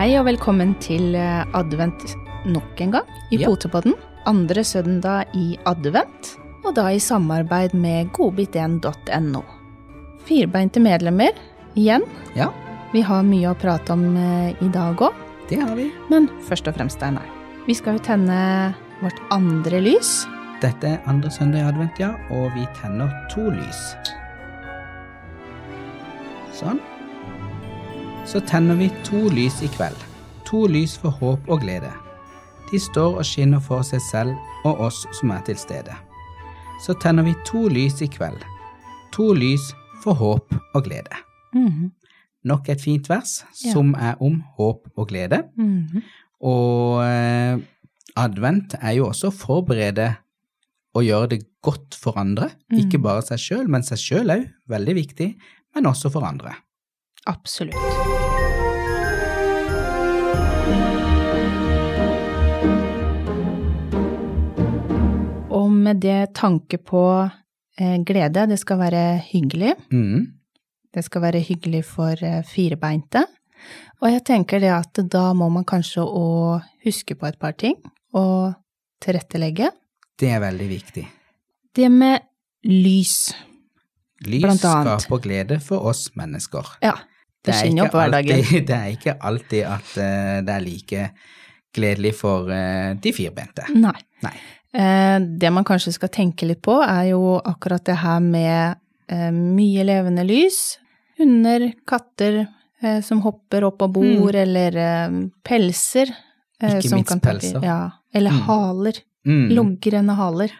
Hei og velkommen til eh, advent nok en gang i Ja. Potepodden. Andre søndag i advent, og da i samarbeid med godbit1.no. Firbeinte medlemmer igjen. Ja, Vi har mye å prate om eh, i dag òg, det har vi. men først og fremst, Steinar. Vi skal jo tenne vårt andre lys. Dette er andre søndag i advent, ja, og vi tenner to lys. Sånn. Så tenner vi to lys i kveld. To lys for håp og glede. De står og skinner for seg selv og oss som er til stede. Så tenner vi to lys i kveld. To lys for håp og glede. Mhm. Nok et fint vers Ja. som er om håp og glede. Mhm. Og eh, advent er jo også å forberede og gjøre det godt for andre. Ikke bare seg sjøl, men seg sjøl òg, veldig viktig, men også for andre. Absolutt. Med det tanke på eh, glede, det skal være hyggelig. Mm. Det skal være hyggelig for eh, firebeinte. Og jeg tenker det at da må man kanskje å huske på et par ting, og tilrettelegge. Det er veldig viktig. Det med lys. Lys Blant annet. skaper glede for oss mennesker. Ja, det, er skinner på hverdagen. Det er ikke alltid at uh, det er like gledelig for uh, de firbente. Nei. Nei. Eh, det man kanskje skal tenke litt på, er jo akkurat det her med eh, mye levende lys. Hunder, katter eh, som hopper opp av bord, eller eh, pelser. Ikke som minst pelser. Ja, eller Mm. haler. Mm. Logrende haler.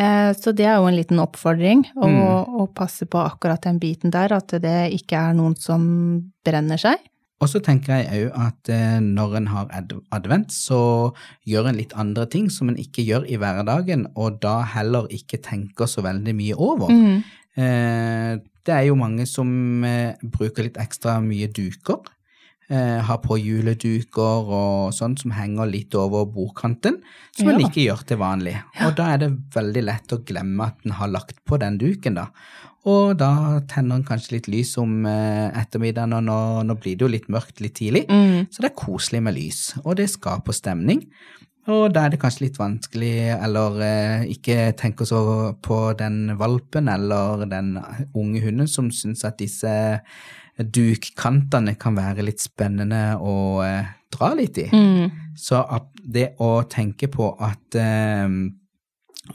Så det er jo en liten oppfordring å, Mm. å passe på akkurat den biten der, at det ikke er noen som brenner seg. Og så tenker jeg òg at eh, når en har advent, så gjør en litt andre ting som en ikke gjør i hverdagen, og da heller ikke tenker så veldig mye over. Mm. Eh, det er jo mange som eh, bruker litt ekstra mye duker. Har på juleduker og sånn som henger litt over bordkanten, som en ikke gjør til vanlig. Og da er det veldig lett å glemme at en har lagt på den duken, da. Og da tenner en kanskje litt lys om eh, ettermiddagen, og nå, nå blir det jo litt mørkt litt tidlig. Mm. Så det er koselig med lys, og det skaper stemning. Og da er det kanskje litt vanskelig, eller eh, ikke tenker så på den valpen eller den unge hunden som syns at disse dukkantene kan være litt spennende å eh, dra litt i. Mm. Så det å tenke på at, eh,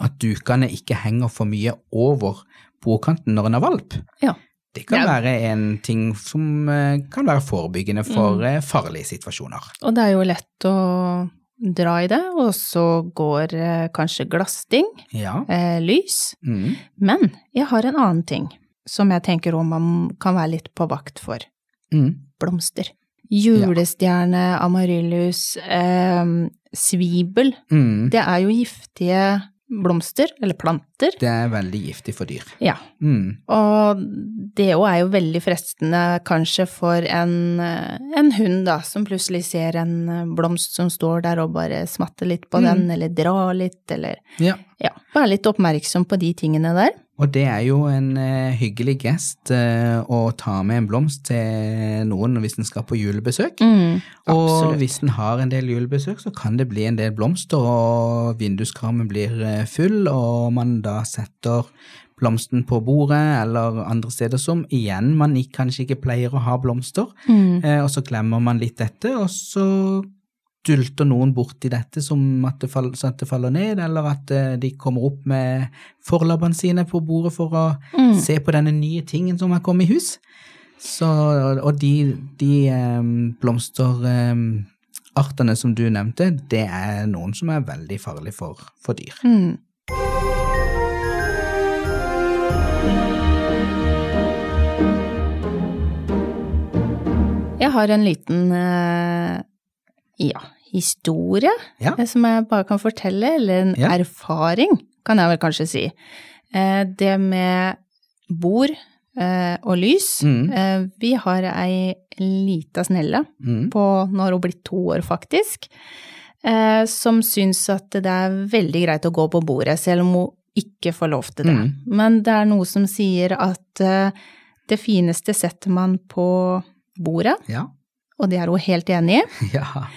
at dukene ikke henger for mye over bordkanten når en har valp, Ja. det kan være en ting som eh, kan være forebyggende for mm. farlige situasjoner. Og det er jo lett å dra i det, og så går eh, kanskje glassting, Ja. eh, lys. Mm. Men jeg har en annen ting som jeg tenker om man kan være litt på vakt for. Mm. Blomster. Julestjerne, amaryllis, eh, svibel. Mm. Det er jo giftige blomster, eller planter. Det er veldig giftig for dyr. Ja. Mm. Og det òg er jo veldig fristende kanskje for en, eh, en hund da, som plutselig ser en eh, blomst som står der og bare smatter litt på Mm. den, eller drar litt, eller Ja. ja, være litt oppmerksom på de tingene der. Og det er jo en eh, hyggelig gest eh, å ta med en blomst til noen hvis en skal på julebesøk. Mm, Og hvis en har en del julebesøk, så kan det bli en del blomster, og vinduskarmen blir eh, full, og man da setter blomsten på bordet eller andre steder som igjen man kanskje ikke pleier å ha blomster. Mm, Eh, og så glemmer man litt dette, og så dulter noen borti dette som at det, fall, at det faller ned, eller at eh, de kommer opp med forlabbene sine på bordet for å mm, se på denne nye tingen som har kommet i hus. Så, og de, de eh, blomsterartene som du nevnte, det er noen som er veldig farlige for, for dyr. mm. Jeg har en liten eh, ja, historie Ja. eh, som jeg bare kan fortelle, eller en Ja. erfaring, kan jeg vel kanskje si. Eh, det med bord eh, og lys. Mm. Vi har ei lita snelle Mm. på Nå har hun blitt to år, faktisk. Som syns at det er veldig greit å gå på bordet, selv om hun ikke får lov til det. Mm. Men det er noe som sier at det fineste setter man på bordet, Ja. og det er hun helt enig i. Ja.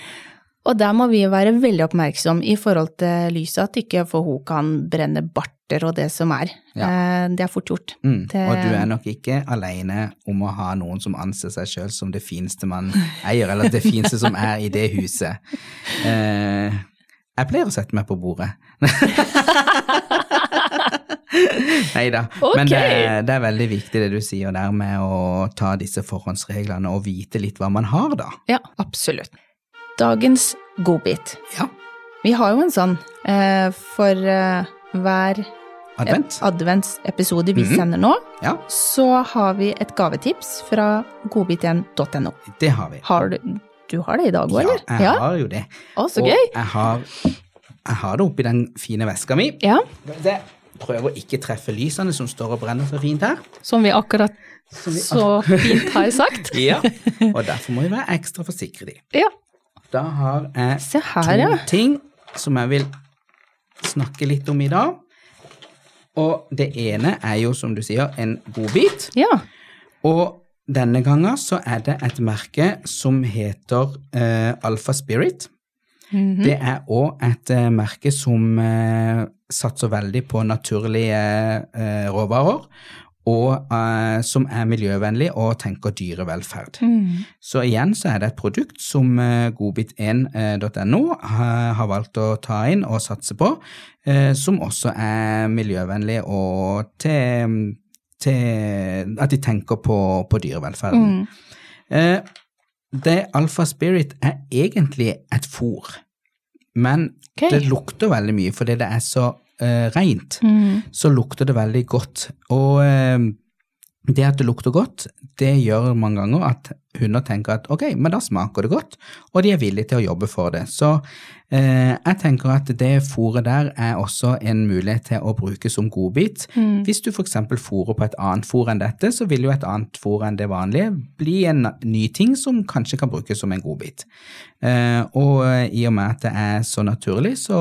Og der må vi være veldig oppmerksom i forhold til lyset, at ikke for hun kan brenne barter og det som er. Ja. Det er fort gjort. Mm. Det- Og du er nok ikke alene om å ha noen som anser seg sjøl som det fineste man eier, eller det fineste som er i det huset. Eh, jeg pleier å sette meg på bordet. Nei da. Men det, er- det er veldig viktig det du sier der med å ta disse forhåndsreglene og vite litt hva man har, da. Ja, absolutt. Dagens godbit. Ja. Vi har jo en sånn eh, for eh, hver Advent. adventsepisode vi Mhm. sender nå, Ja, så har vi et gavetips fra godbit1.no. det har vi. Har du, du har det i dag òg, Ja, eller? jeg har jo det. Å, så Og gøy. jeg har, jeg har det oppi den fine veska mi. Ja, Det. Prøver å ikke treffe lysene som står og brenner så fint her. som vi akkurat så fint har sagt. Ja, og derfor må vi være ekstra forsiktige. Ja, Da har jeg se to ja. ting som jeg vil snakke litt om i dag. Og det ene er jo, som du sier, en godbit. Ja, Og denne gangen så er det et merke som heter uh, Alpha Spirit. Mhm. Det er òg et uh, merke som uh, satser veldig på naturlige uh, råvarer, og eh, som er miljøvennlig og tenker dyrevelferd. Mm. Så igjen så er det et produkt som eh, godbit1.no har, har valgt å ta inn og satse på, eh, som også er miljøvennlig og til, til at de tenker på, på dyrevelferden. Eh, det Alpha Spirit er egentlig et fôr, men okay. det lukter veldig mye fordi det er så eh, rent. mm. Så lukter det veldig godt. Og eh, det at det lukter godt, det gjør mange ganger at hunder tenker at ok, men da smaker det godt, og de er villige til å jobbe for det. Så eh, jeg tenker at det fôret der er også en mulighet til å bruke som godbit. Mm. Hvis du f.eks. fôrer på et annet fôr enn dette, så vil jo et annet fôr enn det vanlige bli en ny ting som kanskje kan brukes som en godbit. Eh, og eh, i og med at det er så naturlig, så,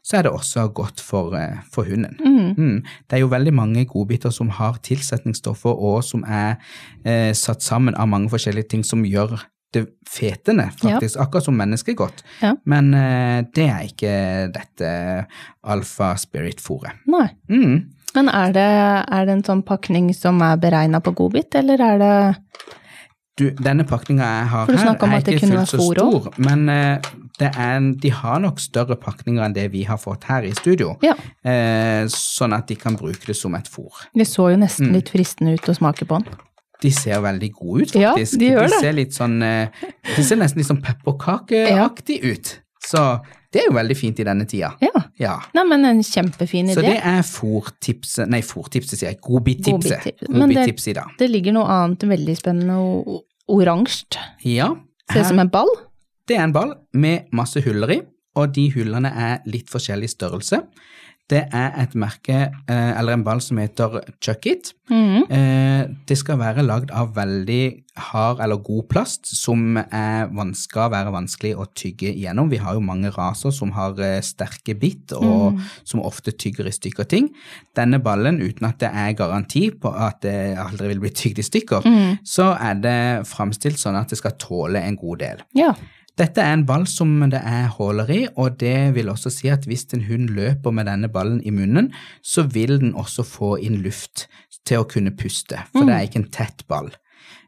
så er det også godt for, eh, for hunden. Mm. Mm. Det er jo veldig mange godbiter som har tilsetningsstoffer, og som er eh, satt sammen av mange forskjellige ting som gjør det fetende, faktisk, akkurat som menneskegodt. Ja. Men eh, det er ikke dette alfa spirit-fôret. Nei. Mm. Men er det, er det en sånn pakning som er beregna på godbit, eller er det Du, denne pakninga jeg har her, er ikke fullt så stor, men eh, det en, de har nok større pakninger enn det vi har fått her i studio, Ja. eh, sånn at de kan bruke det som et fôr. Det så jo nesten Mm. litt fristende ut å smake på den. De ser veldig gode ut, faktisk. Ja, de gjør det. ser litt sånn eh, De ser nesten litt sånn pepperkakeaktig ut. Så det er jo veldig fint i denne tida. Ja. Ja. Nei, men en kjempefin idé. Så det er fòrtipset Nei, fòrtipset, sier jeg. Godbittipset. Godbittipset i dag. Det ligger noe annet veldig spennende og oransje. Ja. Ser ut som en ball. Det er en ball med masse huller i, og de hullene er litt forskjellig størrelse. Det er et merke, eh, eller en ball som heter Chuck It. Mm -hmm. Det skal være lagd av veldig hard eller god plast, som er, skal være vanskelig å tygge gjennom. Vi har jo mange raser som har eh, sterke bitt, og som ofte tygger i stykker ting. Denne ballen, uten at det er garanti på at det aldri vil bli tygd i stykker, mm. så er det framstilt sånn at det skal tåle en god del. Ja. Dette er en ball som det er huller i, og det vil også si at hvis en hund løper med denne ballen i munnen, så vil den også få inn luft til å kunne puste, for det er ikke en tett ball.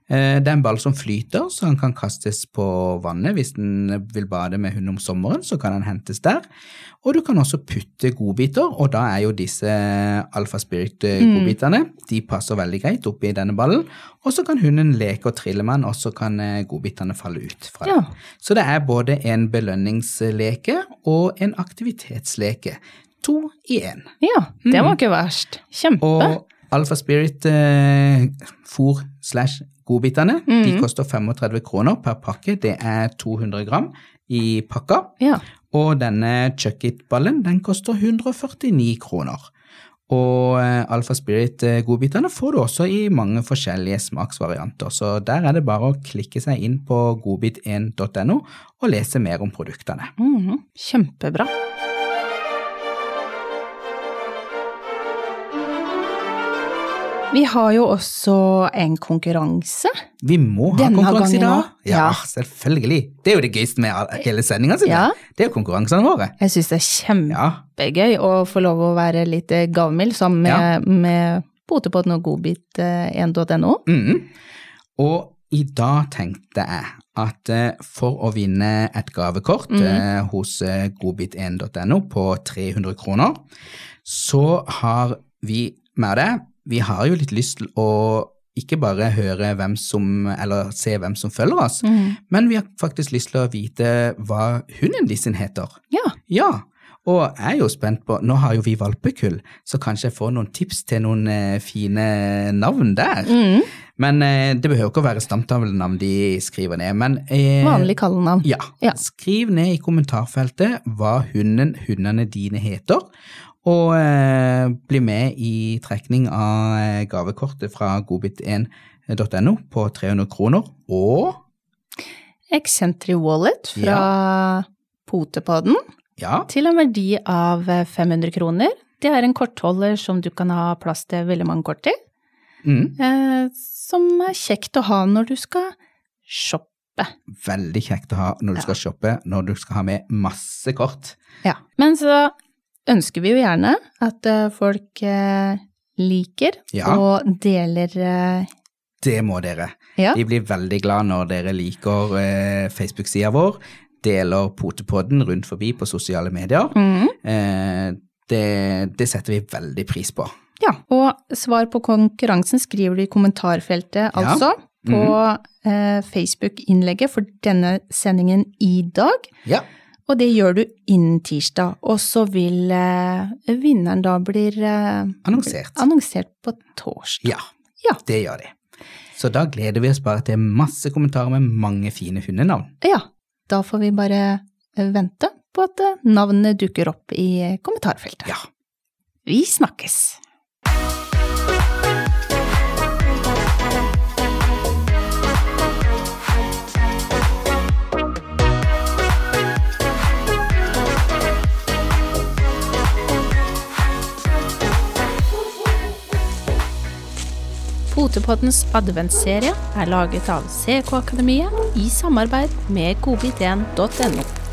Eh, Det er en ball som flyter, så han kan kastes på vannet. Hvis den vil bade med hund om sommeren, så kan han hentes der. Og du kan også putte godbiter, og da er jo disse Alfa Spirit-godbitene De passer veldig greit oppi denne ballen. Og så kan hunden leke og trille med den, og så kan eh, godbitene falle ut fra den. Ja. Så det er både en belønningsleke og en aktivitetsleke. To i én. ja. Det var ikke verst. Kjempe. Og Alfa Spirit eh, for slash godbitene, de koster 35 kroner per pakke. Det er 200 gram i pakka. Ja. Og denne Chuck It-ballen, den koster 149 kroner. Og Alfa Alpha Spirit-godbitene får du også i mange forskjellige smaksvarianter, så der er det bare å klikke seg inn på godbit1.no og lese mer om produktene. Mhm. Kjempebra. Vi har jo også en konkurranse. Vi må ha Denne konkurranse i dag. Ja, Ja. selvfølgelig. Det er jo det gøyeste med hele sendinga, Ja. Det er jo konkurransene våre. Jeg syns det er Ja. kjempegøy å få lov å være litt eh, gavmild sammen med, med Potepodden og godbit1.no. Mm. Og i dag tenkte jeg at eh, for å vinne et gavekort eh, hos eh, godbit1.no på 300 kroner, så har vi med det Vi har jo litt lyst til å ikke bare høre hvem som, eller se hvem som følger oss, mm. men vi har faktisk lyst til å vite hva hunden din sin heter. Ja. Ja, og jeg er jo spent på Nå har jo vi valpekull, så kanskje jeg får noen tips til noen eh, fine navn der. Mm. Men eh, det behøver ikke å være stamtavlenavn de skriver ned. Men eh, Vanlig kallenavn. Ja. Ja. Skriv ned i kommentarfeltet hva hunden, hundene dine heter, og eh, bli med i trekning av eh, gavekortet fra godbit1.no på 300 kroner. Og Eksentri Wallet fra Potepodden ja, til en verdi av eh, 500 kroner. Det er en kortholder som du kan ha plass til veldig mange kort i, mm, eh, som er kjekt å ha når du skal shoppe. veldig kjekt å ha når du skal shoppe, når du skal ha med masse kort. Ja. Men så ønsker vi jo gjerne at eh, folk eh, liker Ja. og deler eh, Det må dere. Ja. Vi blir veldig glad når dere liker Facebook-sida vår, deler Potepodden rundt forbi på sosiale medier. Mhm. Eh, det, det setter vi veldig pris på. Ja, og svar på konkurransen skriver du i kommentarfeltet, Ja. Mhm. altså, på eh, Facebook-innlegget for denne sendingen i dag. Ja. Og det gjør du innen tirsdag, og så vil eh, vinneren da blir eh, Annonsert. annonsert på torsdag. Ja, Ja. det gjør de. Så da gleder vi oss bare til masse kommentarer med mange fine hundenavn. Ja, da får vi bare eh, vente på at navnene navnet dukker opp i eh, kommentarfeltet. Ja. Vi snakkes! Potepoddens adventsserie er laget av CK Akademiet i samarbeid med godbit1.no.